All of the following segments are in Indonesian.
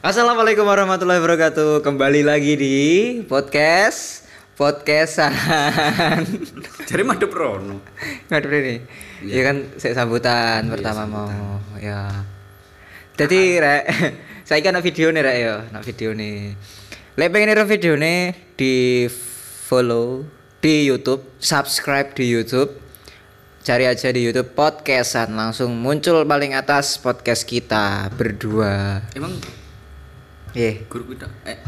Assalamualaikum warahmatullahi wabarakatuh. Kembali lagi di podcast podcastan. Jadi madep rono. Ngatur ini. Ya kan saya sambutan pertama mau ya. Jadi rek saya kan video nih rek ya, nak video nih. Lek pengen nonton video nih di follow di YouTube, subscribe di YouTube. Cari aja di YouTube podcastan langsung muncul paling atas podcast kita berdua. Emang Iya. guru kita eh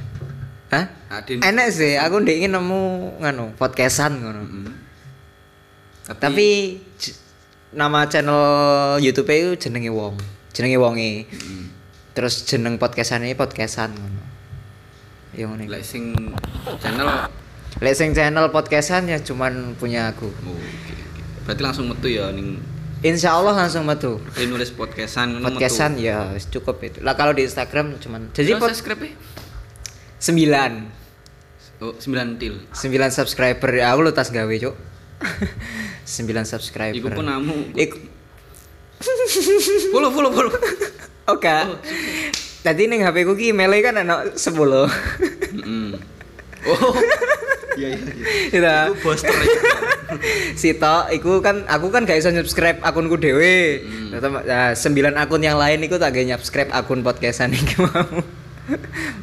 Hah? Adin. Enak sih, aku ndek ingin nemu nganu podcastan ngono. Mm. Tapi j- nama channel YouTube itu jenenge Wong. Jenenge Wonge. Mm. Terus jeneng podcastan ini podcastan ngono. Ya ngono. lek sing channel Lek sing channel podcastan ya cuman punya aku. oh, oke oke. Berarti langsung metu ya ning Insya Allah langsung metu. dia nulis podcastan Podcastan ya cukup itu. Lah kalau di Instagram cuman Jadi pot subscribe? 9 Oh, 9 til. 9 subscriber ya aku lu tas gawe, Cuk. 9 subscriber. Iku pun namu. Iku Follow follow follow. Oke. Tadi ning HP ku ki kan ana 10. Mm. Oh. Iya iya iya. Iku poster ya. Sito, iku kan aku kan gak iso subscribe akunku dhewe. Nah, 9 akun yang lain iku tak gawe subscribe akun podcastan iki mau.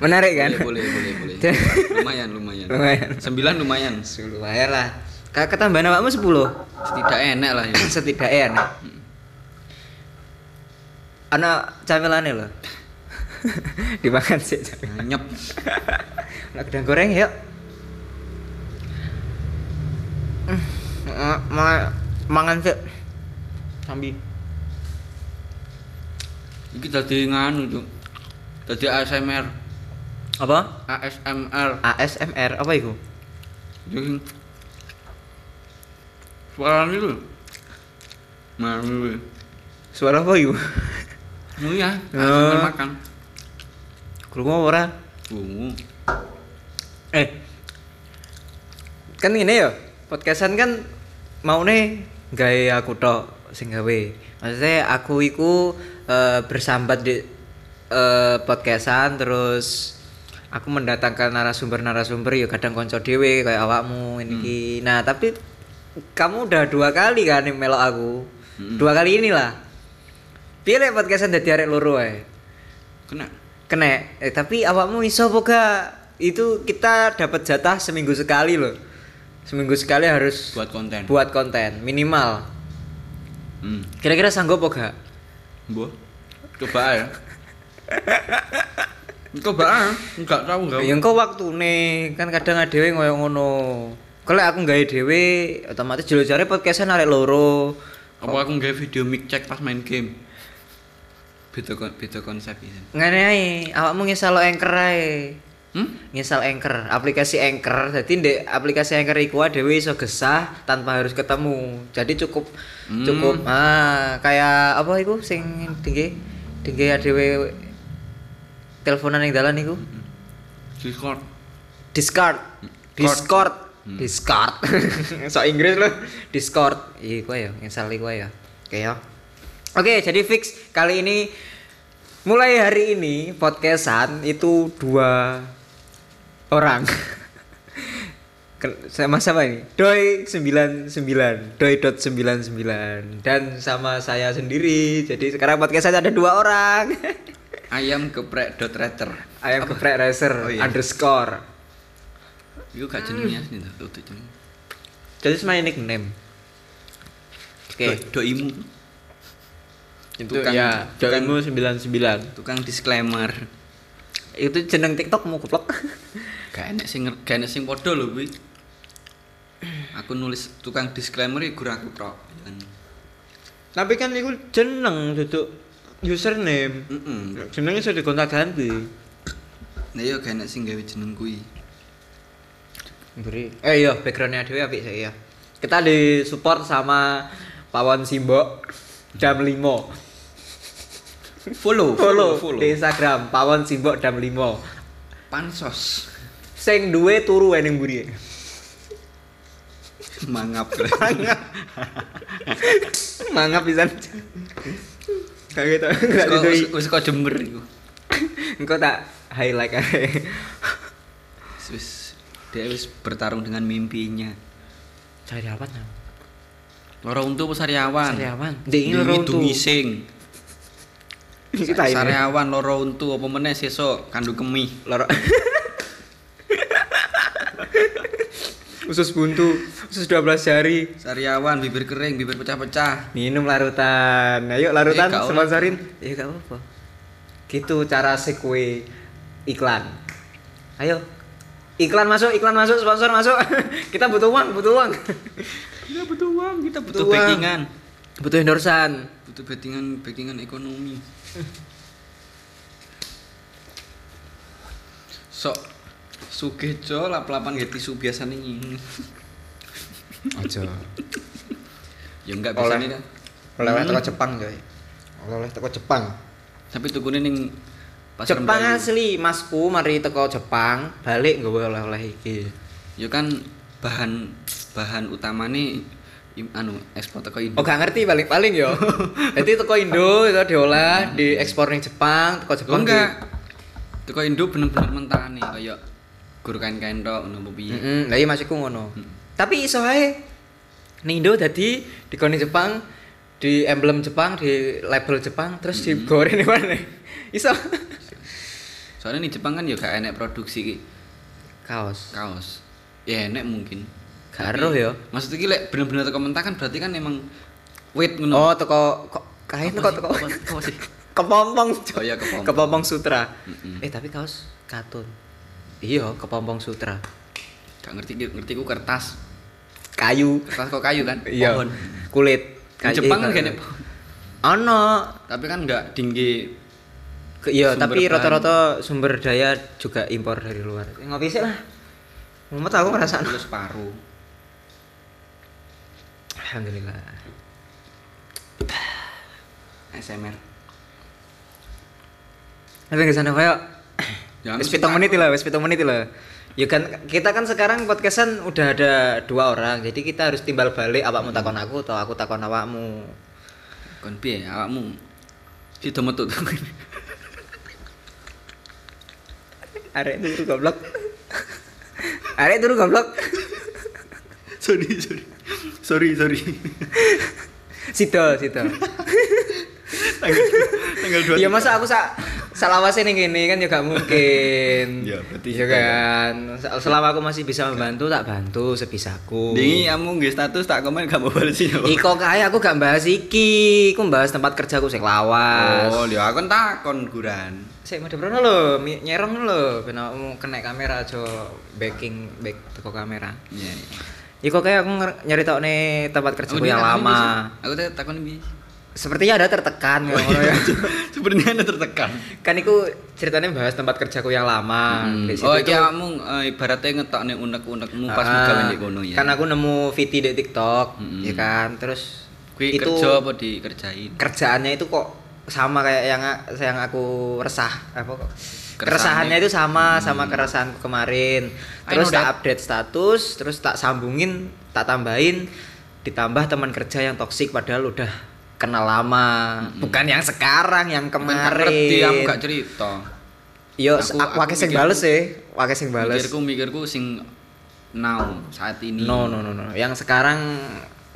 Menarik kan? Boleh boleh boleh. boleh. lumayan lumayan. Lumayan. 9 lumayan. Lumayan lah. Ketambahan awakmu 10. Tidak enak lah ya. Setidaknya nih. Anak camilannya loh. Dimakan sih. Nyep. Anak gedang goreng yuk. Mm, ma- ma- mangan sih. Sambil. Iki dadi nganu, Cuk. Dadi ASMR. Apa? ASMR. ASMR apa itu? Jadi suara itu. Mami. Suara apa itu? Oh ya, Oh. ASMR makan. Krungu ora? Oh. Eh. Kan ini ya, podcastan kan mau nih gawe aku tok sing gawe. Maksudnya aku iku eh, bersambat di eh, podcastan terus aku mendatangkan narasumber-narasumber ya kadang konco dhewe kayak awakmu ini ki. Nah, tapi kamu udah dua kali kan nih melok aku. Mm. Dua kali inilah. Piye lek podcastan dadi arek loro ae? Kena. kena eh, tapi awakmu iso apa gak itu kita dapat jatah seminggu sekali loh seminggu sekali harus Buat konten. buat konten minimal Hmm. kira-kira sanggup apa gak Bu. Coba ya. Coba ah, enggak tahu enggak. ya engkau waktu nih kan kadang ada dewe ngoyo ngono kalau aku nggak dewe otomatis jero jare podcastnya narik loro Apa aku nggak video mic check pas main game? Beda kon beda konsep ini. ngene ae awakmu ngisal anchor ae Hmm? ngisal anchor aplikasi anchor. Jadi ndek aplikasi anchor iku dhewe iso gesah tanpa harus ketemu. Jadi cukup Hmm. cukup ah kayak apa iku sing tinggi tinggi dhewe teleponan yang dalan iku? Discord. discord. Discord. Discord. So Inggris loh discord. Iku ya ngisal iku ya oke ya oke jadi fix. Kali ini mulai hari ini podcastan itu dua orang. Sama siapa ini? Doi 99 doi dot 99 dan sama saya sendiri. Jadi sekarang podcastan ada dua orang. Ayam geprek dot rater. ayam geprek racer Oh, iya. underscore. Iku gak jenengnya tuh tuh jeneng. jadi semuanya nickname. Oke. Do- Doimu. itu Tukang- ya. Doimu 99 Tukang disclaimer. itu jeneng tiktokmu goblok Gak enek sing gak enek sing padha lho kuwi. Aku nulis tukang disclaimer iku aku tok. Tapi kan itu jeneng duduk username Heeh. jenengnya sudah dikontak ganti Nah yo gak enek sing gawe jeneng kuwi. beri eh iya backgroundnya dewe apik sih ya kita disupport sama Pawon Simbok jam 5 Follow, follow, follow. di Instagram Pawon Simbok jam 5 Pansos. Sing duwe turu ening mburi Mangap. mangap pisan kayak gitu nggak Wis didoi wis kok jember iku. Engko tak highlight ae. Wis dia wis bertarung dengan mimpinya. Cari apa nah? Loro untu apa sariawan? Sariawan. Ndek ini loro untu. ini. Sariawan loro untu apa meneh sesuk kandung kemih. Loro. usus buntu, usus 12 jari. Sariawan bibir kering, bibir pecah-pecah. Minum larutan. Ayo larutan Eh, sponsorin. Ya gak apa-apa. Gitu cara sekue iklan. Ayo. Iklan masuk, iklan masuk, sponsor masuk. Kita butuh uang, butuh uang. Kita butuh uang, kita butuh, uang. backingan. Butuh endorsan. Butuh backingan, backingan ekonomi. Sok sugih jo lap-lapan nggih tisu biasa nih. Aja. Ya enggak bisa Oleh. nih kan. Oleh-oleh Hmm. teko Jepang, coy. Oleh-oleh teko Jepang. Tapi tukune ning Pasar Jepang Melayu. asli, masku mari teko Jepang, balik nggawa oleh-oleh iki. Ya kan bahan bahan utamane im- anu ekspor teko Indo. Oh gak ngerti paling-paling yo. Jadi teko Indo itu diolah, diekspor ning Jepang, teko Oh, Jepang di- enggak. Teko Indo bener-bener mentah nih kayak gur kain-kain tok ngono apa piye. Heeh, lah iya maksudku ngono. Tapi iso ae ning Indo dadi Jepang, di emblem Jepang, di label Jepang, terus digoreng di mana? Iso. Soalnya nih Jepang kan ya gak enek produksi ki Kaos. kaos. Ya enek mungkin. Eruh ya. Maksudnya ki lek bener-bener teko mentah kan berarti kan emang weight ngono. Oh, teko kok kain kok sih? teko Apa, sih? kepompong. Oh iya, kepompong. Kepompong sutra. Mm-mm. Eh tapi kaos katun. Iya, kepompong sutra. Gak ngerti ngerti ku kertas. Kayu. Kertas kok kayu kan? Iya. Pohon. Kulit. Kayu- Jepang kan gak. Ono. Tapi kan enggak tinggi Ke- Iya, tapi rata-rata sumber daya juga impor dari luar. Ngopi sih lah. Mumet aku ngerasa. terus paru. Alhamdulillah. SMR. Tapi ke sana koyo Ya, wis pitung menit lah, wis pitung menit lah. Ya kan kita kan sekarang podcastan udah ada dua orang, jadi kita harus timbal balik awakmu takon aku atau aku takon awakmu. Kon piye awakmu? Sido metu tuh. Arek turu goblok. Arek turu goblok. sorry, sorry. Sorry, sorry. Sido, sido. tanggal tanggal 2. Ya masa aku sak salawase ning kene kan juga mungkin. Ya, berarti ya sido ya. kan. Se- Selama aku masih bisa membantu tak bantu sebisaku. Dingi kamu nggih status tak komen gak mau bales ya. Iko kae aku gak bahas iki, aku bahas tempat kerjaku sing lawas. Oh, ya aku takon guran. Sik madheprono lho, mi- nyerong ben awakmu kena kamera aja backing back teko kamera. Iya. iya. Iko kae aku nger- nyeritokne tempat kerjaku dia yang lama. bisa. Aku tak takon piye? Sepertinya ada tertekan ngono ya. Sebenarnya ada tertekan. kan iku ceritanya bahas tempat kerjaku yang lama. Di situ Oh, iki tuh- kamu eh, ibaratnya ngetokne unek-unekmu pas Ah, gawe ndek kono ya. Kan aku nemu Viti di TikTok, Mm-mm. ya kan. Terus Kuwi itu kerja apa dikerjain? kerjaannya itu kok sama kayak yang yang aku resah apa kok Keresahannya. itu sama sama keresahanku kemarin terus tak update status terus tak sambungin tak tambahin ditambah teman kerja yang toksik padahal udah kenal lama bukan yang sekarang yang kemarin ngerti kamu gak cerita. yo Aku- aku aku sing bales sih akeh sing bales Mikirku mikirku sing now saat ini. no no no no yang sekarang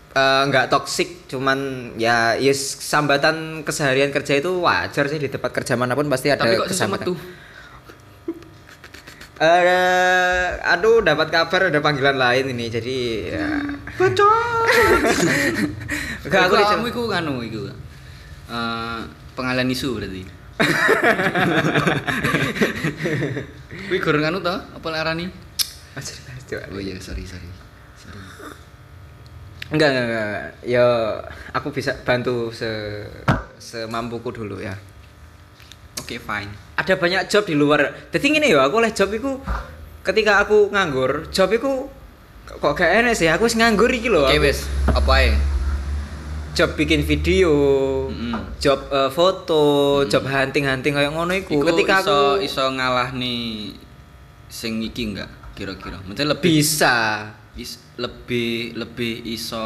eh, nggak toksik cuman ya yes sambatan keseharian kerja itu wajar sih di tempat kerja mana pun pasti ada Tapi kok kesambatan metu? Eh, aduh dapat kabar ada panggilan lain ini jadi ya. Bocor. Enggak aku awakmu iku nganu iku. Eh pengalian isu berarti. Kuwi goreng anu to? Apa larani? Coba. Oh iya, sorry, sorry. Sorry. enggak enggak enggak ya aku bisa bantu se semampuku dulu ya Oke, fine. ada banyak job di luar jadi gini ya aku oleh job itu ketika aku nganggur job itu kok gak enak sih aku wis nganggur iki loh Oke, aku. wes. Apa ae? Job bikin video Mm-mm. job eh, foto job hunting-hunting kayak ngono iku Iku ketika iso aku iso ngalah nih sing iki enggak kira-kira. Maksudnya lebih bisa is, lebih lebih iso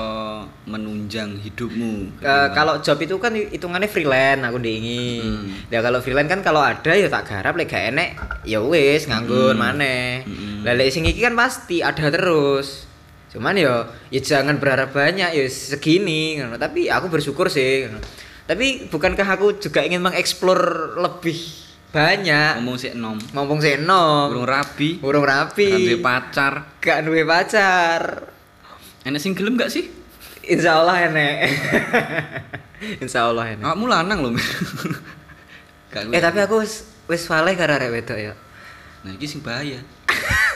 menunjang hidupmu. Eh, kalau job itu kan hitungannya freelance aku diingi. Hmm. Ya kalau freelance kan kalau ada ya tak garap lek gak enek ya wis nganggur Hmm. maneh. Hmm. Lah lek sing iki kan pasti ada terus. Cuman ya ya jangan berharap banyak ya segini. Tapi aku bersyukur sih. Tapi bukankah aku juga ingin mengeksplor lebih banyak? ngomong sih enom. Mumpung sih enom. Burung rabi, Burung rapi. duwe pacar. Gak duwe pacar. Enek sing gelem gak sih? Insya Allah enek. Insya Allah enek. Awakmu lanang. Gak Eh tapi aku wis wis arek wedok ya. Nah, iki sing bahaya.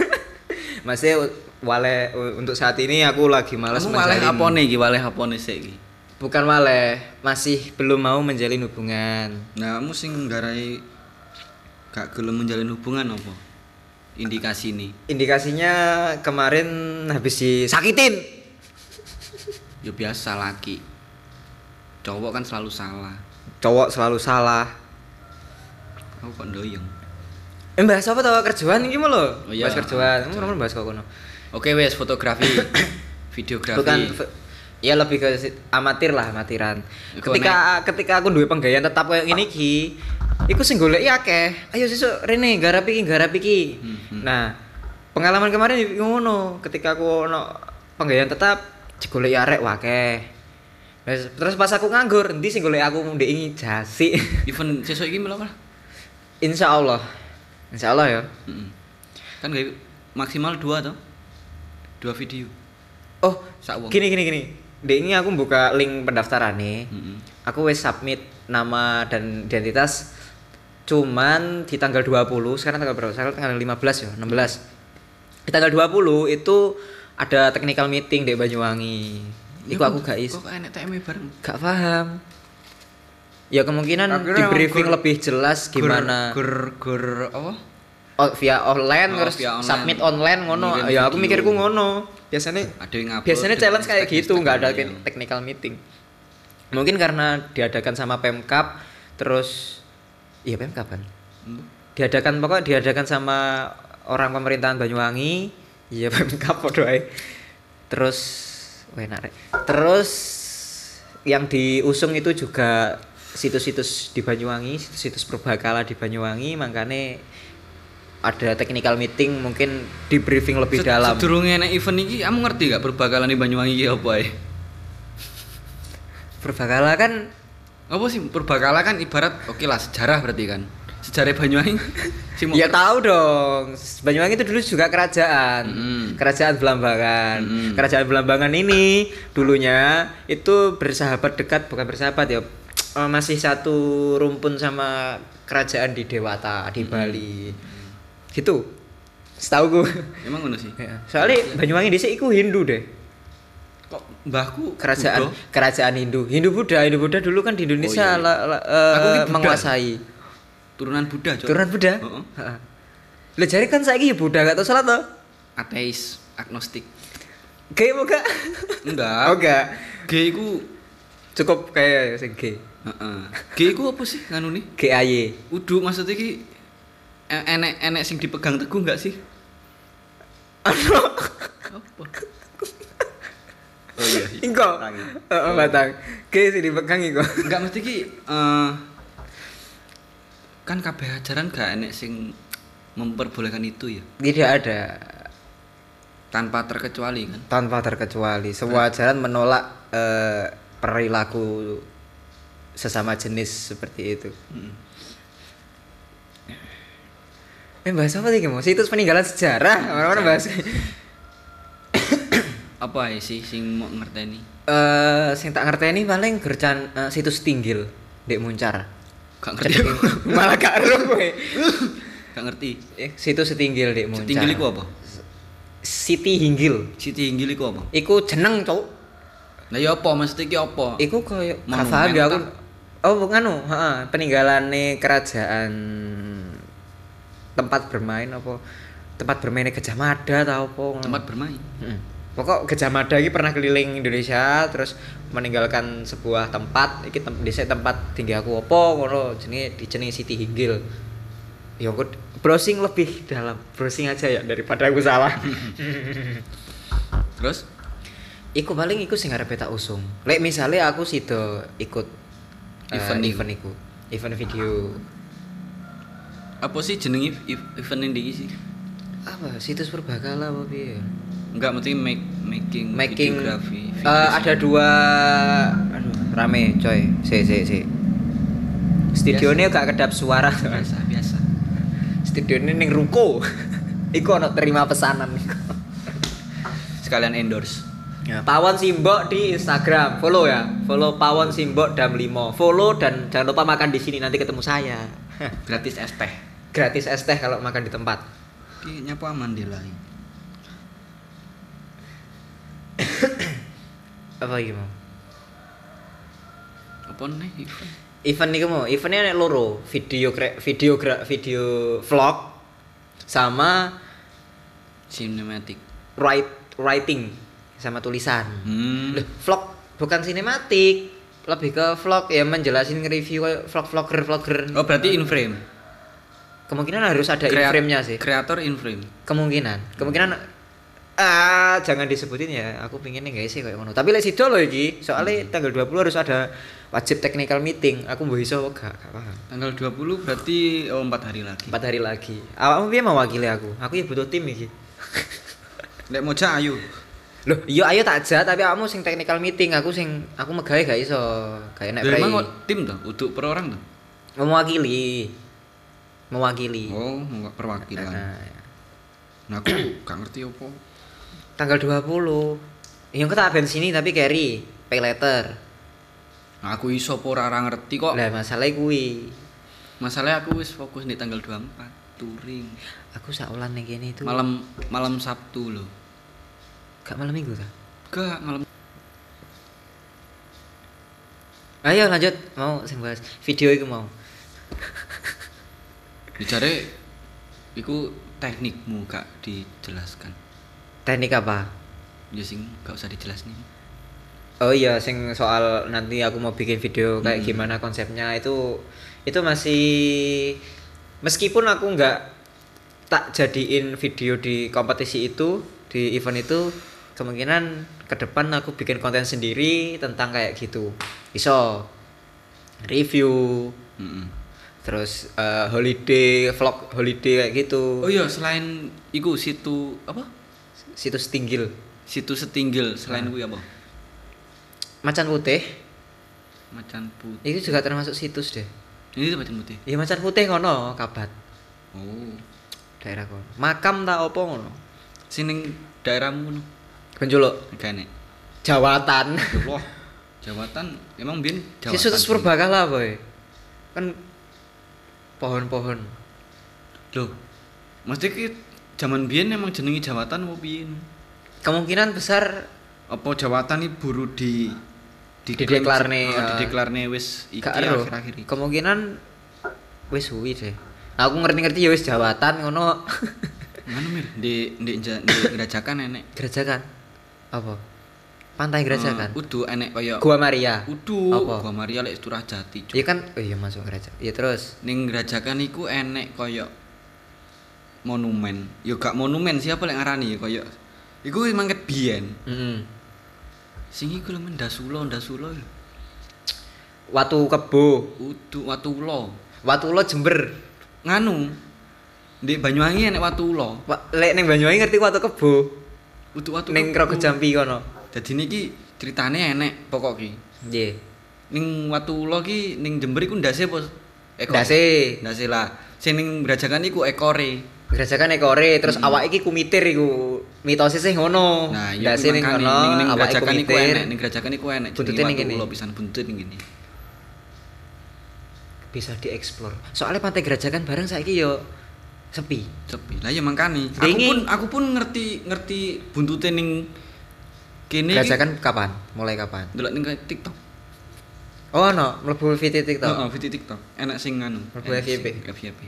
Maksudnya wale untuk saat ini aku lagi malas Kamu waleh menjalin. apone iki? Waleh apone sik iki? Bukan wale, masih belum mau menjalin hubungan. Nah, kamu sing nggarai gak gelem menjalin hubungan apa? Indikasi ini. Indikasinya kemarin habis disakitin. Ya biasa laki. Cowok kan selalu salah. Cowok selalu salah. Aku kok ndoyong. Eh bahas apa tau kerjaan ini mau lo? Oh iya. Bahas kerjaan, kamu nomor bahas kok kono. Oke wes fotografi, videografi. Bukan ya lebih ke amatir lah, amatiran. Iku Ketika ketika aku duwe penggayaan tetap kayak ngene iki, iku sing goleki akeh. Ayo sesuk Rene garap iki, garap iki. Hmm, Nah, pengalaman kemarin iki ngono, ketika aku ono penggayaan tetap digoleki arek wakeh. Terus, terus pas aku nganggur, endi sing golek aku ndek ini jasi. Event sesuk iki melo? Insya Allah. Insya Allah ya. Mm-mm. Kan gawe maksimal dua toh? Dua video. Oh, gini gini gini. Dek ini aku buka link pendaftaran nih. Mm-mm. Aku wes submit nama dan identitas cuman di tanggal 20, sekarang tanggal berapa? Sekarang tanggal 15 ya, 16. Di tanggal 20 itu ada technical meeting di Banyuwangi. Iku aku gak is, Kok enek TME bareng? gak paham. Ya kemungkinan di briefing gur- lebih jelas gimana Gur gur apa? Oh, via online Oh, terus via online. submit online ngono. Ngirim Ya aku video. mikirku ngono. Biasanya Ada yang upload. biasanya challenge kayak gitu nggak ada ya. technical meeting mungkin karena diadakan sama pemkap terus iya pemkap kan Hmm. diadakan pokoknya diadakan sama orang pemerintahan Banyuwangi iya pemkap podo ae terus enak rek. terus yang diusung itu juga situs-situs di Banyuwangi situs-situs perbakala di Banyuwangi makanya ada technical meeting mungkin di briefing lebih Sed- dalam Sedurunge enek event iki, kamu ngerti gak perbakalan di Banyuwangi iki apa ae? perbakala kan Apa sih perbakala kan ibarat oke lah sejarah berarti kan. Sejarah Banyuwangi si Ya tahu dong. Banyuwangi itu dulu juga kerajaan. Mm. Kerajaan Belambangan. Mm. Kerajaan Belambangan ini dulunya itu bersahabat dekat bukan bersahabat ya. masih satu rumpun sama kerajaan di Dewata di Bali. Gitu. Setahu gue. Emang ngono sih. Ya, Soalnya Banyuwangi dhisik iku Hindu deh. Kok mbahku Kerajaan Buddha? kerajaan Hindu. Hindu Buddha, Hindu Buddha dulu kan di Indonesia Oh, iya, iya. la- la- Aku Buddha. menguasai. turunan Buddha, Cok. Turunan Buddha? Heeh. Lah jare kan saiki ya Buddha gak tau salat toh? Ateis, agnostik. G buka? Enggak. Oh enggak. G iku Cukup kayak sing G. heeh. G iku apa sih nganu nih? G A Y. Udu maksudnya ki enek enek sing dipegang teguh enggak sih? Apa? Oh iya. iya. Ingko. Batang ya. Heeh, batang. G sing dipegang iku. Enggak mesti ki eh, kan kabeh ajaran gak enek sing memperbolehkan itu ya Tidak ada tanpa terkecuali kan. tanpa terkecuali. Semua ajaran menolak eh, perilaku sesama jenis seperti itu. Mm. Eh bahas apa lagi mau? Situs peninggalan sejarah. Mana-mana bahas. Apa ya sih sing mau ngerteni? Eh, sing tak ngerteni paling gercan eh, situs tinggil Dek Muncar. Gak ngerti. Malah gak ero kowe. Gak ngerti. Eh, situs setinggil Dek Muncar. Tinggal iku apa? Siti Hinggil. Siti Hinggil iku apa? Iku jeneng, Cuk. Lah ya apa mesti ki apa? Iku koyo Monumen gak paham ya aku. Oh, bukan anu, heeh, peninggalane kerajaan tempat bermain apa tempat bermainnya Gajah Mada atau apa. Tempat bermain. Mm. Pokok Gajah Mada ini pernah keliling Indonesia terus meninggalkan sebuah tempat iki tem dhisik tempat tinggi aku apa ngono jenenge dijenengi Siti Hinggil. Ya aku browsing lebih dalam, browsing aja ya daripada aku salah. Terus Iku paling iku sing arepe tak usung. Lek misale aku sido ikut eh, Event iku. event iku. Event video apa sih jenenge ev- event ini sih? apa situs perbakala apa piye? Enggak mesti make making Making videografi. eh, video ada dua aduh rame coy. Si si si. Studionya gak kedap suara. biasa biasa. Studionya ning ruko. iku ono terima pesanan. Sekalian endorse. Ya, Pawon Simbok di Instagram, follow ya. Follow Pawon Simbok Dam 5. Follow dan jangan lupa makan di sini nanti ketemu saya. Gratis es teh. Gratis es teh kalau makan di tempat. Aman di lain. Apa mau? Apa nih event? Event iku mau, eventnya nek loro, video kre, video gra, video vlog sama Cinematic. write writing sama tulisan. Hmm. Loh, vlog bukan sinematik, lebih ke vlog ya menjelasin nge-review kayak vlog-vlogger vlogger. Oh berarti in frame. Kemungkinan harus ada in Kreat- frame-nya sih. Kreator in frame. kemungkinan kemungkinan ah jangan disebutin ya. Aku pinginnya nggak sih kayak ngono. Tapi lek sido loh iki soalnya tanggal 20 harus ada wajib technical meeting. Aku mau iso gak gak paham. Tanggal 20 berarti oh 4 hari lagi. empat hari lagi. Awakmu piye mewakili aku? Aku ya butuh tim iki. Lek moja ayo. loh iya ayo tak aja tapi kamu sing technical meeting aku sing aku megawe gak iso. Kayak nek emang tim tuh, untuk per orang tuh. mewakili mewakili. Oh, perwakilan. Nah, Nah, aku gak ngerti apa. tanggal 20 yang kita bensini tapi carry pay letter. Nah, aku iso ora ngerti kok. lah masalah kuwi. Masalahnya aku wis fokus di tanggal 24 touring. aku saulan ning kene itu Malam malam Sabtu loh. gak malam minggu ta? Gak malam. Ayo lanjut. Mau sing bahas. Video itu mau dicari iku teknikmu gak dijelaskan. teknik apa Ya sing gak usah dijelasin. oh iya sing soal nanti aku mau bikin video kayak Hmm. gimana konsepnya itu itu masih meskipun aku nggak tak jadiin video di kompetisi itu di event itu kemungkinan ke depan aku bikin konten sendiri tentang kayak gitu iso review Mm-mm. Terus eh, holiday vlog holiday kayak gitu Oh iya, selain iku situ apa? situs tinggil Situ setinggil selain Ah. kuwi apa? macan putih Macan putih. itu juga termasuk situs deh Ini tuh macan putih. ya macan putih ngono kabat Oh. daerah kono makam tak opo ngono Sini daerahmu ngono. Benjolok Gak nek. jawatan Wah. Jawatan emang si jawatan. situs purbakala boy kan pohon-pohon Loh. Mesti ki zaman biyen emang jenengi jawatan apa piye? kemungkinan besar Apa jawatan iki buru di Dideklarne, Oh, ya. dideklarne wis iki akhir-akhir iki. kemungkinan wis suwi deh aku ngerti-ngerti ya wis jawatan ngono Ngono mir di di ja- di gerajakan enek. gerajakan apa pantai gerajakan Eh, Udu enek kaya gua Maria Udu, Apa? gua Maria lek Turah Jati. Iya kan oh iya masuk gerajakan iya terus Ning gerajakan iku enek kaya monumen. Ya gak monumen siapa lek ngarani ya kaya iku mangket biyen. Mm-mm. Sing iku lho men Dasulo, Dasulo. lho. watu kebo Udu Watulo. watu lo Jember Nganu. Di Banyuwangi enek Watulo. Wa- lek ning Banyuwangi ngerti watu kebo Udu Watu. ning Rogo Jampi kono Dadi niki ceritane enek pokok ki. nggih Ning Watulo ki ning Jember iku ndase apa? Ekor. Ndase. Ndase lah. Sing ning Brajakan iku ekore. gerajakan ekore terus awak iki kumitir iku mitosnya sih ngono Nah, iya Ndase ning ngono ning awake iku enek, ning Brajakan iku enek. Jenenge ning kene. Pisan buntut ning kene. bisa dieksplor soalnya pantai gerajakan bareng saiki yo sepi Sepi. Lah ya mangkane. Aku pun aku pun ngerti ngerti buntute ning kene iki gerajakan kapan mulai kapan delok ning TikTok. oh no mlebu VT TikTok Heeh, video TikTok. Enak sing nganu. Mlebu FYP. FYP.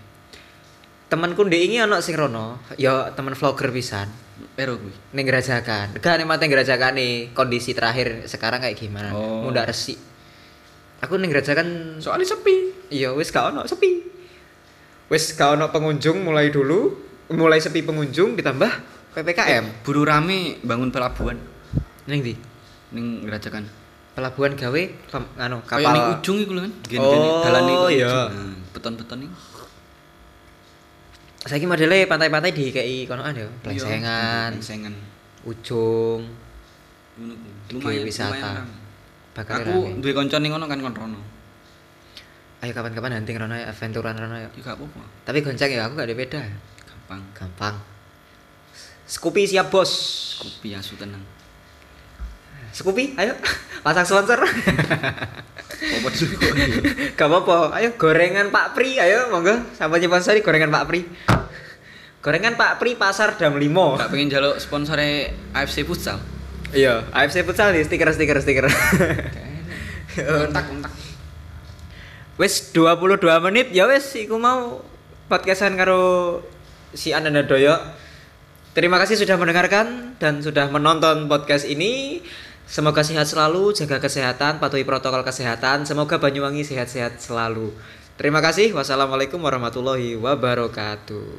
temanku ndek iki ono sing rono ya temen vlogger pisan Pero kuwi. ning gerajakan gak ning pantai gerajakan nih kondisi terakhir sekarang kayak gimana Oh. mundak resik aku ning gerajakan Soalnya sepi. iya wis gak ono sepi wis gak ono pengunjung mulai dulu mulai sepi pengunjung ditambah PPKM Buru rame bangun pelabuhan. Ning ndi? ning Gerajakan. Pelabuhan gawe pem, anu Kayak kapal. ning ujung iku lho kan. Oh, dalan iku iya. ujung. Nah, Beton-beton iki. Saiki modele pantai-pantai dikei konoan ya, Plengsengan, Plengsengan. ujung, Ngono Lumayan wisata. bakal Aku duwe kanca ning ngono kan kon rono. Ayo kapan-kapan hunting rono ya, adventuran rono ya. Ya gak apa-apa. Tapi gonceng ya, aku gak ada beda. Gampang. Gampang. Scoopy siap bos. Kopi asu tenang. Scoopy, ayo pasang sponsor. Kok? Gak apa-apa, ayo gorengan Pak Pri, ayo monggo sampai sponsori gorengan Pak Pri. Gorengan Pak Pri pasar Dam Limo. Gak pengen jaluk sponsore AFC Futsal. Iya, AFC futsal nih stiker stiker stiker. Kontak kontak. wis 22 menit ya wis iku mau podcastan karo si Ananda Doyo. Terima kasih sudah mendengarkan dan sudah menonton podcast ini. Semoga sehat selalu, jaga kesehatan, patuhi protokol kesehatan. Semoga Banyuwangi sehat-sehat selalu. Terima kasih. Wassalamualaikum warahmatullahi wabarakatuh.